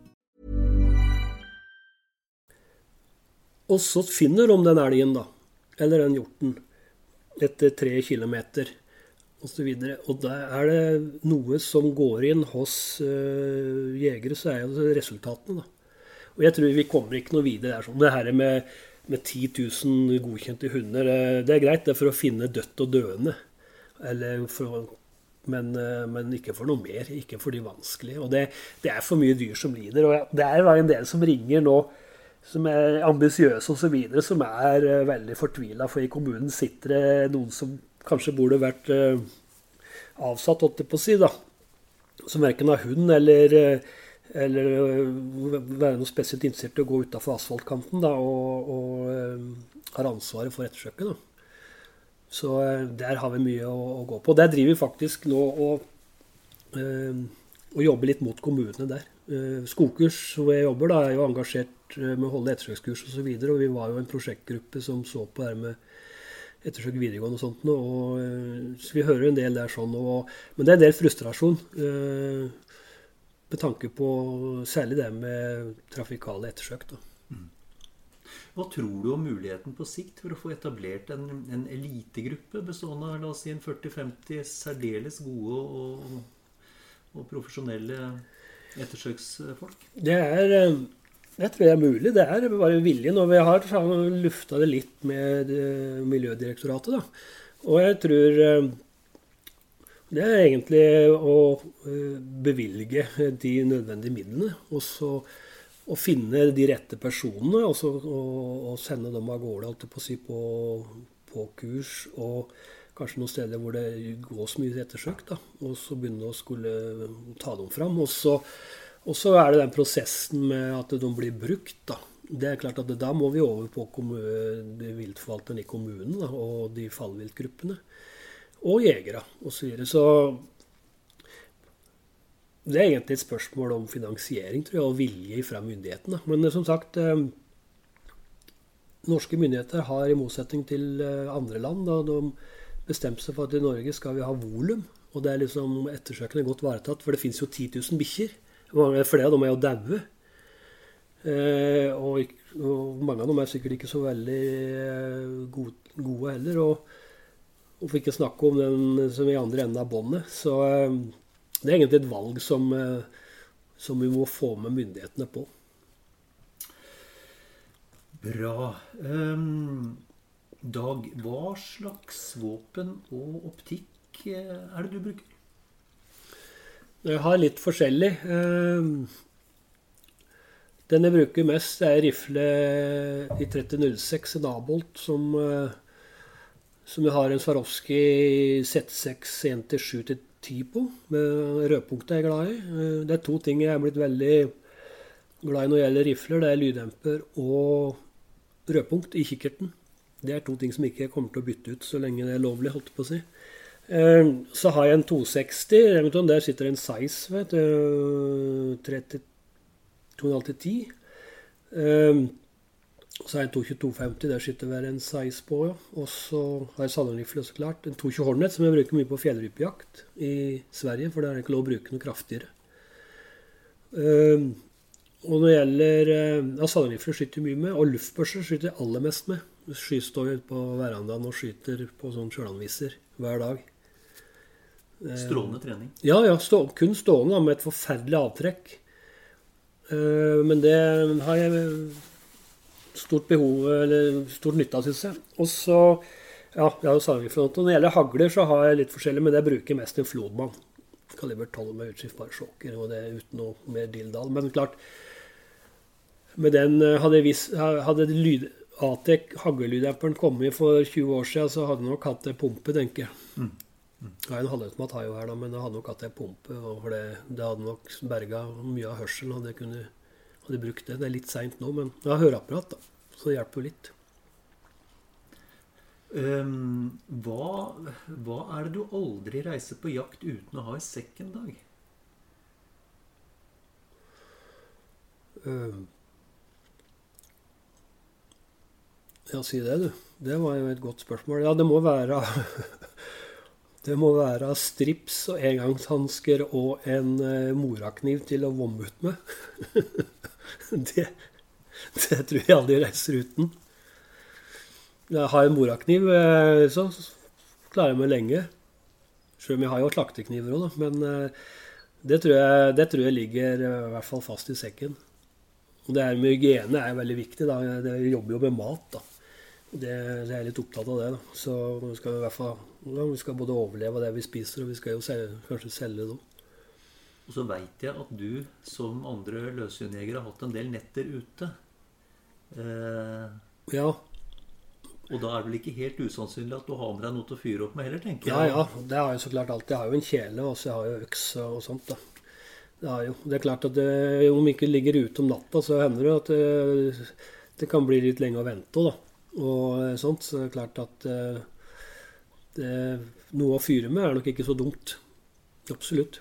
Og så finner de den elgen, da. Eller den hjorten. Etter tre kilometer. Og, og da er det noe som går inn hos uh, jegere, så er det resultatene, da. Og jeg tror vi kommer ikke noe videre der. Sånn. Det her med, med 10 000 godkjente hunder, det er greit det er for å finne dødt og døende. Eller for å men, eh, men, ikke for noe mer. Ikke for de vanskelige. Og det, det, er for mye dyr som lider. Og det er en del som ringer nå som er ambisiøse osv., som er uh, veldig fortvila. For i kommunen sitter det noen som kanskje burde vært uh, avsatt, holdt jeg på å si, da. Som verken har hund eller, uh, eller være noe spesielt interessert i å gå utafor asfaltkanten da, og, og har ansvaret for ettersøket. da. Så der har vi mye å, å, gå på. Der driver vi faktisk nå og, og jobber litt mot kommunene der. Skogkurs, hvor jeg jobber, da, er jo engasjert Eh, med å holde ettersøkskurs osv. Og, så videre, og vi var jo en prosjektgruppe som så på det med ettersøk videregående og sånt. Og, eh, så vi hører en del der sånn. Og, men det er en del frustrasjon. Eh, med tanke på særlig det med trafikale ettersøk. Da. Mm. Hva tror du om muligheten på sikt for å få etablert en, en elitegruppe bestående av la oss si en 40-50 særdeles gode og, og profesjonelle ettersøksfolk? Det er Jeg tror det er mulig. Det er bare viljen. Og vi har lufta det litt med eh, Miljødirektoratet. Da. Og jeg tror eh, det er egentlig å eh, bevilge de nødvendige midlene. Og så å finne de rette personene og, så, og, og sende dem av gårde på, på, på kurs. Og kanskje noen steder hvor det gås mye ettersøk. Da. Og så begynne å skulle ta dem fram. Og så, og så er det den prosessen med at de blir brukt. da. Det er klart at Da må vi over på viltforvalteren i kommunen da, og de fallviltgruppene. Og jegere osv. Så, videre. så det er egentlig et spørsmål om finansiering tror jeg, og vilje fra myndighetene. Men som sagt, eh, norske myndigheter har i motsetning til eh, andre land da, de bestemt seg for at i Norge skal vi ha volum. Og det er liksom ettersøkende godt varetatt, for det fins jo 10 000 bikkjer. Flere av dem er jo daue. Eh, og, og, mange av dem er sikkert ikke så veldig eh, gode, gode heller. Og, og for ikke snakke om den som i andre enden av båndet. Så eh, det er egentlig et valg som, eh, som vi må få med myndighetene på. Bra. Um, Dag, hva slags våpen og optikk eh, er det du bruker? Jeg har litt forskjellig. Ehm, den jeg bruker mest, er rifle i 3006, en Abolt, som, som jeg har en Swarovski Z6 1-7 10 på. Med rødpunktet jeg er glad i. Eh, det er to ting jeg er blitt veldig glad i når det gjelder rifler. Det er lyddemper og rødpunkt i kikkerten. Det er to ting som ikke kommer til å bytte ut så lenge det er lovlig, holdt på å si. Eh, så har jeg en 260 Remington. Der sitter en size, vet du. 32,5 til 10. Så har jeg en 22250, der sitter hver en size på. Ja. Og så har jeg sandrifle, så klart. En 22 Hornet, som jeg bruker mye på fjellrypejakt i Sverige, for der er det ikke lov å bruke noe kraftigere. Uh, og når det gjelder uh, ja, sandrifle skyter jeg mye med, og luftbørser skyter jeg aller mest med. Jeg står ute på verandaen og skyter på sånn sjølanviser hver dag. Uh, Strålende trening? Ja, ja stå, kun stående, med et forferdelig avtrekk. Uh, men det har jeg stort behov, eller stort nytte av, syns jeg. Og så ja, jeg har jo salgfront. Og når det gjelder hagler, så har jeg litt forskjellig, men det bruker mest en Flodmann. Kaliber 12 med utskiftbare sjokker, og det uten noe mer dilldall. Men klart, med den eh, Hadde, vis, hadde lyd, Atec haglelyddemperen i for 20 år siden, så hadde jeg nok hatt en pumpe, tenker jeg. Mm. Mm. Ja, en halvautomat har jeg jo her, da, men jeg hadde nok hatt en pumpe. og det, det hadde nok berga mye av hørselen. hadde jeg kunnet hadde brukt det. Det er litt seint nå, men jeg har høreapparat, da. Så det hjelper jo litt. Um, hva, hva, er det du aldri reiser på jakt uten å ha i sekk en dag? Um, ja, si det, du. Det var jo et godt spørsmål. Ja, det må være (laughs) Det må være strips og engangshansker og en uh, morakniv til å vomme ut med. (laughs) det, det tror jeg aldri reiser uten. Jeg har en morakniv, eh, så klarer jeg meg lenge. Selv om jeg har jo slaktekniver òg, men eh, det tror, jeg, det tror, jeg, ligger eh, i hvert fall fast i sekken. Og det her med hygiene er veldig viktig. da. Jeg jobber jo med mat. da. Det, jeg er litt opptatt av det. da. Så vi skal, i hvert fall, ja, vi skal både overleve det vi spiser, og vi skal jo selge, kanskje selge det òg. Og så veit jeg at du som andre løshundjegere har hatt en del netter ute. Eh, ja. Og da er det vel ikke helt usannsynlig at du har med deg noe til å fyre opp med heller, tenker jeg. Ja, ja. Det har jeg så klart alltid. Jeg har jo en kjele, og så jeg har jo øks og sånt. da. Det er jo det er klart at det, om vi ikke ligger ute om natta, så hender det at det, det kan bli litt lenge å vente. da. Og sånt, så det er klart at eh, det, noe å fyre med er nok ikke så dumt. Absolutt.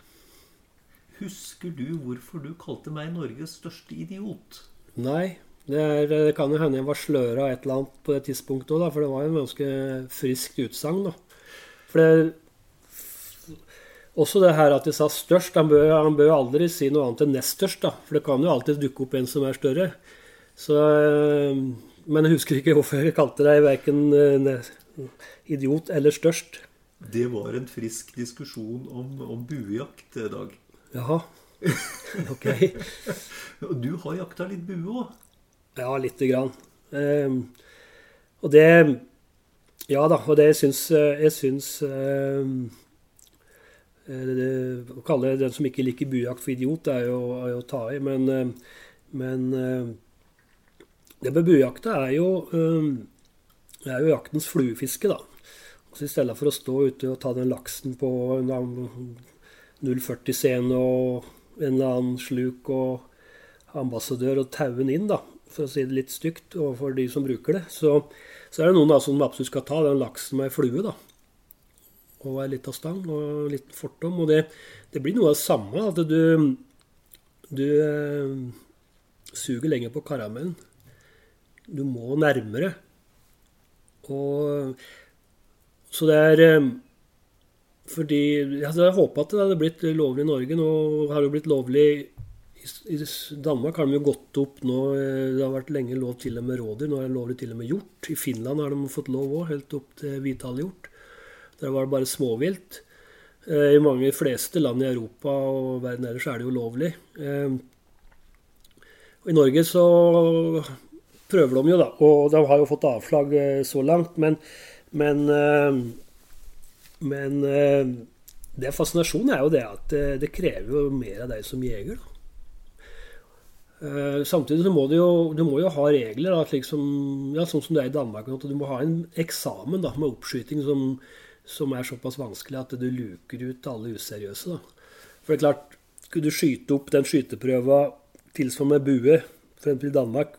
Husker du hvorfor du kalte meg Norges største idiot? Nei. Det, er, det kan jo hende jeg var sløra et eller annet på det tidspunktet òg, for det var jo en ganske friskt utsagn. For det også det her at jeg sa størst. Han bør, han bør aldri si noe annet enn nest størst, da. For det kan jo alltid dukke opp en som er større. Så, eh, men jeg husker ikke hvorfor jeg kalte deg verken eh, idiot eller størst. Det var en frisk diskusjon om, om buejakt, Dag. Jaha. Ok. (laughs) Og du har jakta litt bue òg? Ja, lite grann. Um, og det Ja da, og det syns Jeg syns um, det, Å kalle den som ikke liker buejakt for idiot, er jo, er jo å ta i. Men Men eh, det med buejakta er jo, er jo jaktens fluefiske, da. Så I stedet for å stå ute og ta den laksen på en 040 scene og en eller annen sluk og ambassadør og taue den inn, da, for å si det litt stygt overfor de som bruker det, så, så er det noen da som absolutt skal ta den laksen med ei flue. da, Og ei lita stang og en liten fortom. Og det, det, blir noe av det samme. At du, du eh, suger lenger på karamellen. Du må nærmere. Og Så det er eh, fordi altså Jeg håpa at det hadde blitt lovlig i Norge. Nå har det blitt lovlig i Danmark har de jo gått opp nå. Eh, det har vært lenge lov til og med rådyr. Nå er det lovlig til og med hjort. I Finland har de fått lov òg, helt opp til hvithaleghjort. Der var det bare småvilt. Eh, I mange fleste land i Europa og verden ellers er det jo lovlig. I Norge så prøver de jo, da. Og de har jo fått avslag så langt. Men, men, men det fascinasjonen er jo det at det krever jo mer av deg som jeger. da. Samtidig så må du jo, du må jo ha regler, da, slik som, ja, sånn som det er i Danmark. Du må ha en eksamen da, med oppskyting som, som, er såpass vanskelig at du luker ut alle useriøse. Da. For det er klart, skulle du skyte opp den skyteprøva tilsvarende med bue, f.eks. i Danmark,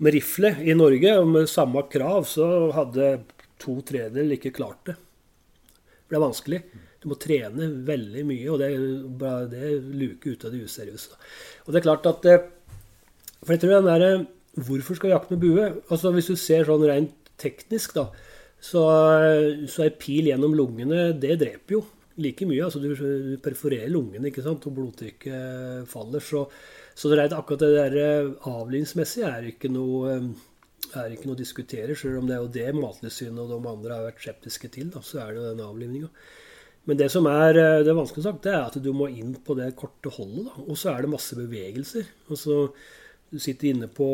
med rifle i Norge, og med samme krav, så hadde to tredjedeler ikke klart det. Det er vanskelig. Du må trene veldig mye, og det, det luker ut av det useriøse. Og det er klart at eh, For jeg tror den der, eh, Hvorfor skal vi jakte med bue? Altså Hvis du ser sånn rent teknisk, da, så, så er pil gjennom lungene Det dreper jo like mye. altså Du, du perforerer lungene, ikke sant, og blodtrykket faller. Så, så det er akkurat det der eh, avlivningsmessige er ikke noe er ikke noe å diskutere, selv om det er jo det Mattilsynet og de andre har vært skeptiske til. Da, så er det jo den avlivninga. Men det som er det er vanskelig sagt, det er at du må inn på det korte holdet. Da. Og så er det masse bevegelser. Altså, du sitter inne på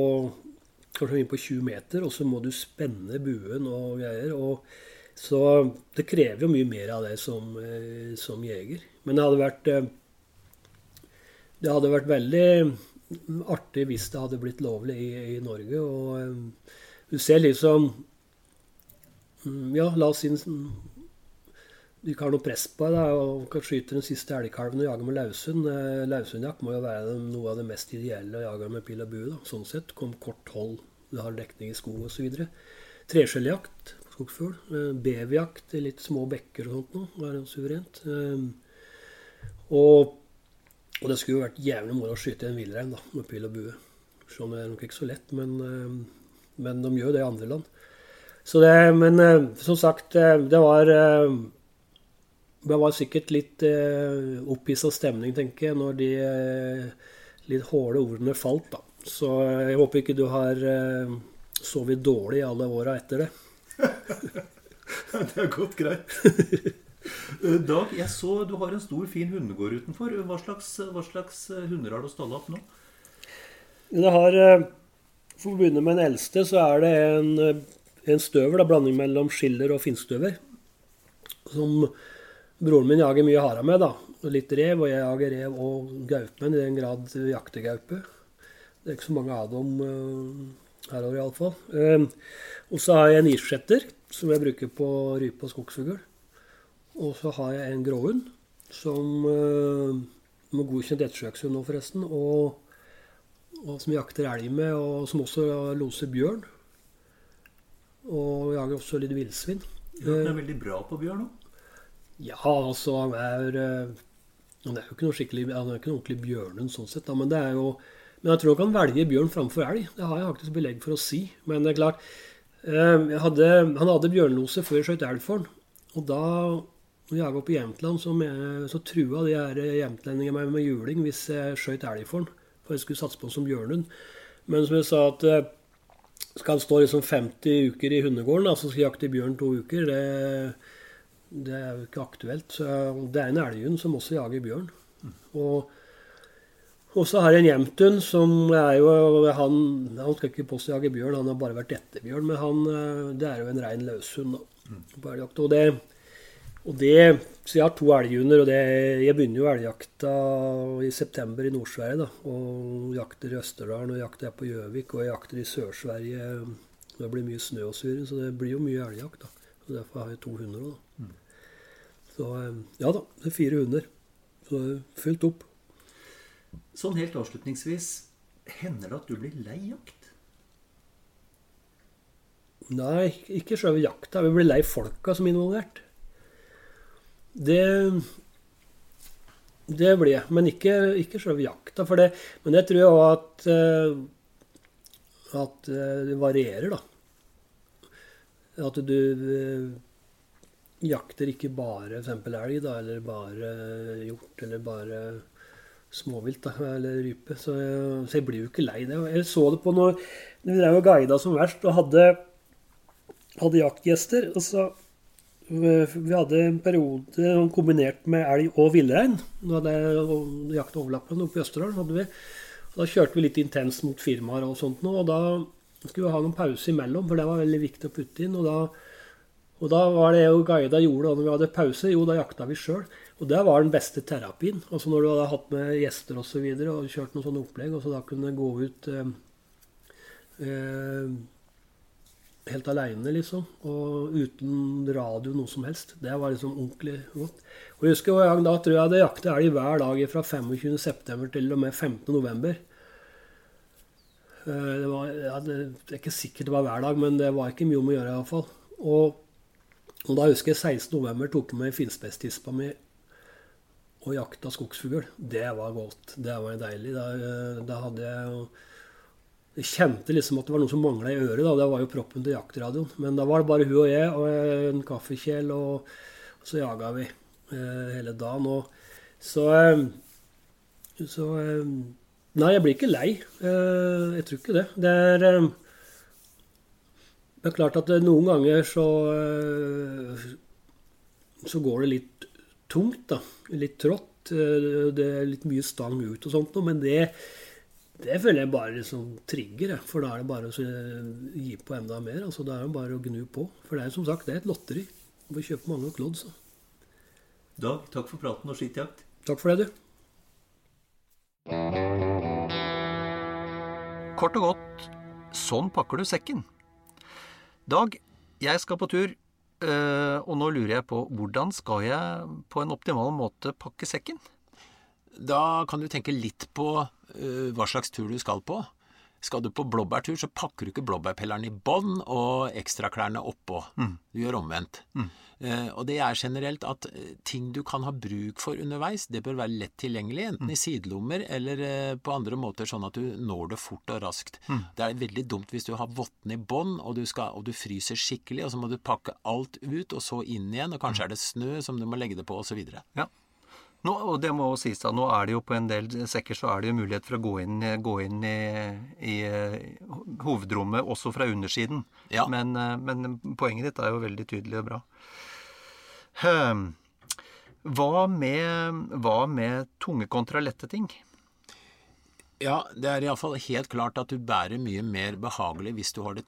kanskje inne på 20 meter, og så må du spenne buen og greier. Og så det krever jo mye mer av det som, eh, som jeger. Men det hadde vært eh, Det hadde vært veldig artig hvis det hadde blitt lovlig i, i Norge. Og du ser liksom mm, Ja, la oss si du ikke har noe press på deg og kan skyte den siste elgkalven og jage med laushund. Eh, Laushundjakt må jo være noe av det mest ideelle å jage med pil og bue. Sånn sett. Kom kort hold, du har dekning i sko osv. Treskjelljakt skogsfugl. Eh, Beverjakt i litt små bekker og sånt noe. er suverent. Eh, og, og, det skulle jo vært jævlig moro å skyte en villrein med pil og bue. Sånn er det nok ikke så lett, men, men de gjør det i andre land. Så det, men som sagt, det var det var sikkert litt eh, opphissa stemning, tenker jeg, når de eh, litt hårde ordene falt. da. Så eh, jeg håper ikke du har eh, sovet dårlig alle åra etter det. (laughs) det er godt greit. (laughs) Eh, Dag, jeg så du har en stor, fin hundegård utenfor. Hva slags, hva slags eh, hunder har du stalla opp nå? Det har, For å begynne med den eldste, så er det en, en støver, da, blanding mellom skiller og finstøver. Som Broren min jager mye hara med, da. Litt rev, og jeg jager rev og gaupe, i den grad jakter gaupe. Det er ikke så mange av dem uh, her over, iallfall. Uh, og så har jeg en isskjetter som jeg bruker på rype og skogsfugl. Og så har jeg en gråhund som uh, med godkjent ettersøkshund nå, forresten. Og, og, som jakter elg med, og som også loser bjørn. Og jager også litt villsvin. Du er veldig bra på bjørn òg? Ja, altså han er eh, Han er jo ikke noe skikkelig Han er ikke noe ordentlig bjørnhund sånn sett, da, men det er jo Men jeg tror han kan velge bjørn framfor elg. Det har jeg faktisk belegg for å si. Men det er klart eh, hadde, Han hadde bjørnlose før jeg skjøt elg for han. Og da når jeg var på Jämtland, så, så trua de her jämtlendingene meg med juling hvis jeg skjøt elg for han. For jeg skulle satse på han som bjørnhund. Men som jeg sa at eh, skal han stå liksom 50 uker i hundegården, altså skal jakte bjørn to uker, det det er jo ikke aktuelt. Så det er en elghund som også jager bjørn. Og, og så har jeg en Jemtun, som er jo han, han skal ikke påstå jage bjørn, han har bare vært etterbjørn. Men han, det er jo en rein løshund. Og det, Og det, Så jeg har to elghunder, og det, jeg begynner jo elgjakta i september i Nord-Sverige. da, Og jakter i Østerdalen, og jakter jeg på Gjøvik, og jeg jakter i Sør-Sverige. Det blir mye snø og syre, så det blir jo mye elgjakt. da. Og Derfor har jeg to hunder òg, da. Så eh, ja da, det er fire hunder. Så det er fullt opp. Sånn helt avslutningsvis, hender det at du blir lei jakt? Nei, ikke selve jakta. Vi blir lei folka som er involvert. Det Det blir jeg. Men ikke, ikke selve jakta. For det, men jeg tror òg at eh, At eh, det varierer, da. At du eh, jakter ikke bare f.eks. elg, da, eller bare hjort, eller bare småvilt, da, eller rype. Så, jeg- så jeg blir jo ikke lei det. Jeg så det på når vi drev og guida som verst og hadde hadde jaktgjester. Og så eh, Vi hadde en periode kombinert med elg og villrein. Da hadde jakt overlappende oppe i Østerdalen. hadde vi. Og da kjørte vi litt intenst mot firmaer og sånt. Og da skulle vi ha noen pause imellom, for det var veldig viktig å putte inn. Og da, og da var det jo guida gjorde da når vi hadde pause, jo, da jakta vi sjøl. Og det var den beste terapien. Altså når du hadde hatt med gjester osv. Og, så videre, og kjørt noen sånne opplegg, og så da kunne gå ut eh, eh, helt aleine, liksom. Og uten radio noe som helst. Det var liksom ordentlig godt. Og jeg husker gang da tror jeg det jakta elg hver dag fra 25.9. til og med 15.11. Det, var, ja, det er ikke sikkert det var hver dag, men det var ikke mye om å gjøre iallfall. Og, og da husker jeg 16.11. tok jeg med finspesstispa mi og jakta skogsfugl. Det var godt. Det var deilig. Da, da hadde jeg jo jeg kjente liksom at det var noe som mangla i øret. da, Det var jo proppen til jaktradioen. Men da var det bare hun og jeg og en kaffekjel, og, og så jaga vi eh, hele dagen. Og så eh, Så eh, Nei, jeg blir ikke lei. Eh, jeg tror ikke det. Det er eh, Det er klart at noen ganger så eh, Så går det litt tungt, da. Litt trått. Eh, Det er litt mye stang ut og sånt noe, men det det føler jeg bare liksom trigger, jeg. for da er det bare å gi på enda mer. altså Da er det bare å gnu på. For det er som sagt det er et lotteri. Du får kjøpe mange nok lodd. Så. Dag, takk for praten og skittjakt. Takk for det, du. Kort og godt, sånn pakker du sekken. Dag, jeg skal på tur, eh, og nå lurer jeg på hvordan skal jeg på en optimal måte pakke sekken? Da kan du tenke litt på øh, hva slags tur du skal på. Skal du på blåbærtur, så pakker du ikke blåbærpelleren i bånn og ekstraklærne oppå. Du gjør omvendt. Eh, og det er generelt at eh, ting du kan ha bruk for underveis, det bør være lett tilgjengelig, enten i sidelommer eller eh, på andre måter, sånn at du når det fort og raskt. Det er veldig dumt hvis du har vottene i bånn, og, du og du fryser skikkelig, og så må du pakke alt ut, og så inn igjen, og kanskje er det snø som du må legge det på, osv. Ja. Nå, og det må sies da, nå er det jo på en del sekker så er det jo mulighet for å gå inn, gå inn i, i eh, hovedrommet også fra undersiden. Ja. Men, eh, men poenget ditt er jo veldig tydelig og bra. Hm. Hva med, hva med tunge kontra lette ting? Ja, det er iallfall helt klart at du bærer mye mer behagelig hvis du har det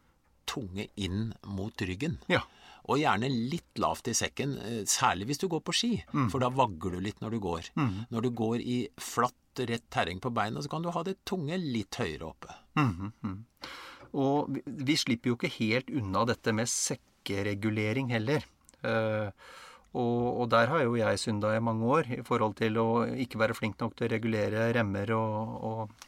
tunge inn mot ryggen. Ja. Og gjerne litt lavt i sekken, eh, særlig hvis du går på ski, for da vagler du litt når du går. Når du går i flatt, rett terreng på beina, så kan du ha det tunge litt høyere oppe. Og vi, vi slipper jo ikke helt unna dette med sekkeregulering heller. Eh, og, og der har jo jeg synda i mange år i forhold til å ikke være flink nok til å regulere remmer og, og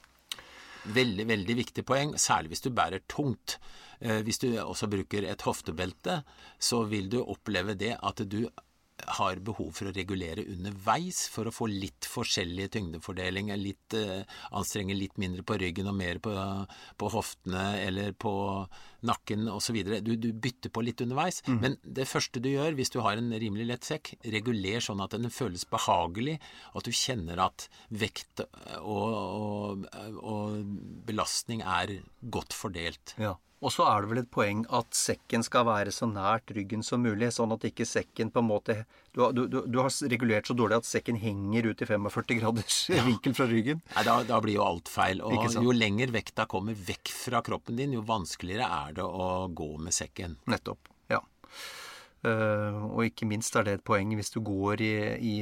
Veldig, veldig viktig poeng, særlig hvis du bærer tungt. Eh, hvis du også bruker et hoftebelte, så vil du oppleve det at du har behov for å regulere underveis for å få litt forskjellig tyngdefordeling, litt, eh, anstrenge litt mindre på ryggen og mer på, på hoftene eller på nakken osv. Du, du bytter på litt underveis. Men det første du gjør hvis du har en rimelig lett sekk, reguler sånn at den føles behagelig, og at du kjenner at vekt og, og, og belastning er godt fordelt. Ja. Og så er det vel et poeng at sekken skal være så nært ryggen som mulig, sånn at ikke sekken på en måte Du, du, du, har regulert så dårlig at sekken henger ut i 45 graders (laughs) vinkel fra ryggen. Nei, da, da blir jo alt feil. Og jo lenger vekta kommer vekk fra kroppen din, jo vanskeligere er det å gå med sekken. Nettopp. Ja. Eh, og ikke minst er det et poeng hvis du går i, i,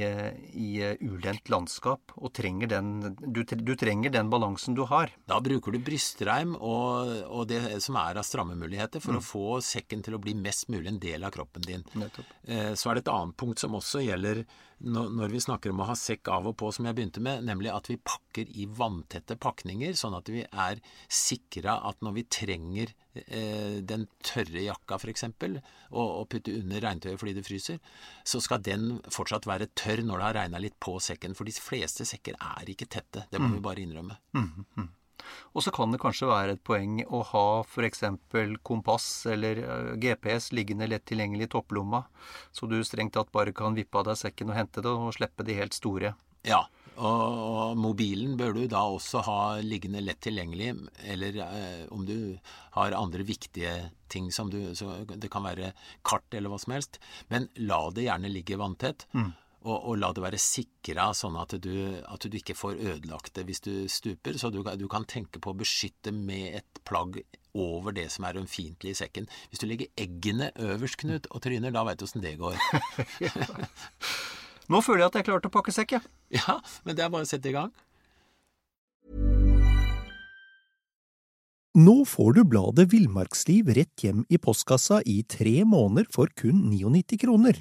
i ulendt landskap og trenger den du, du, trenger den balansen du har. Da bruker du brystreim og, og det som er av strammemuligheter for mm. å få sekken til å bli mest mulig en del av kroppen din. Nettopp. Eh, så er det et annet punkt som også gjelder når vi snakker om å ha sekk av og på, som jeg begynte med, nemlig at vi pakker i vanntette pakninger, sånn at vi er sikra at når vi trenger eh, den tørre jakka f.eks., og, og putte under regntøyet fordi det fryser, så skal den fortsatt være tørr når det har regna litt på sekken. For de fleste sekker er ikke tette. Det må mm. vi bare innrømme. Mm, mm. Og så kan det kanskje være et poeng å ha f.eks. kompass eller eh, GPS liggende lett tilgjengelig i topplomma, så du strengt tatt bare kan vippe av deg sekken og hente det, og slippe de helt store. Ja, og, og, mobilen bør du da også ha liggende lett tilgjengelig, eller eh, om du har andre viktige ting som du så Det kan være kart eller hva som helst. Men la det gjerne ligge vanntett. Mm. Og, og, la det være sikra, sånn at du, at du, ikke får ødelagt det hvis du stuper. Så du, du, kan tenke på å beskytte med et plagg over det som er ømfintlig i sekken. Hvis du legger eggene øverst, Knut, og tryner, da veit du åssen det går. (laughs) Nå føler jeg at jeg er klar til å pakke sekk, jeg. Ja, men det er bare å sette i gang. Nå får du bladet Villmarksliv rett hjem i postkassa i tre måneder for kun 99 kroner.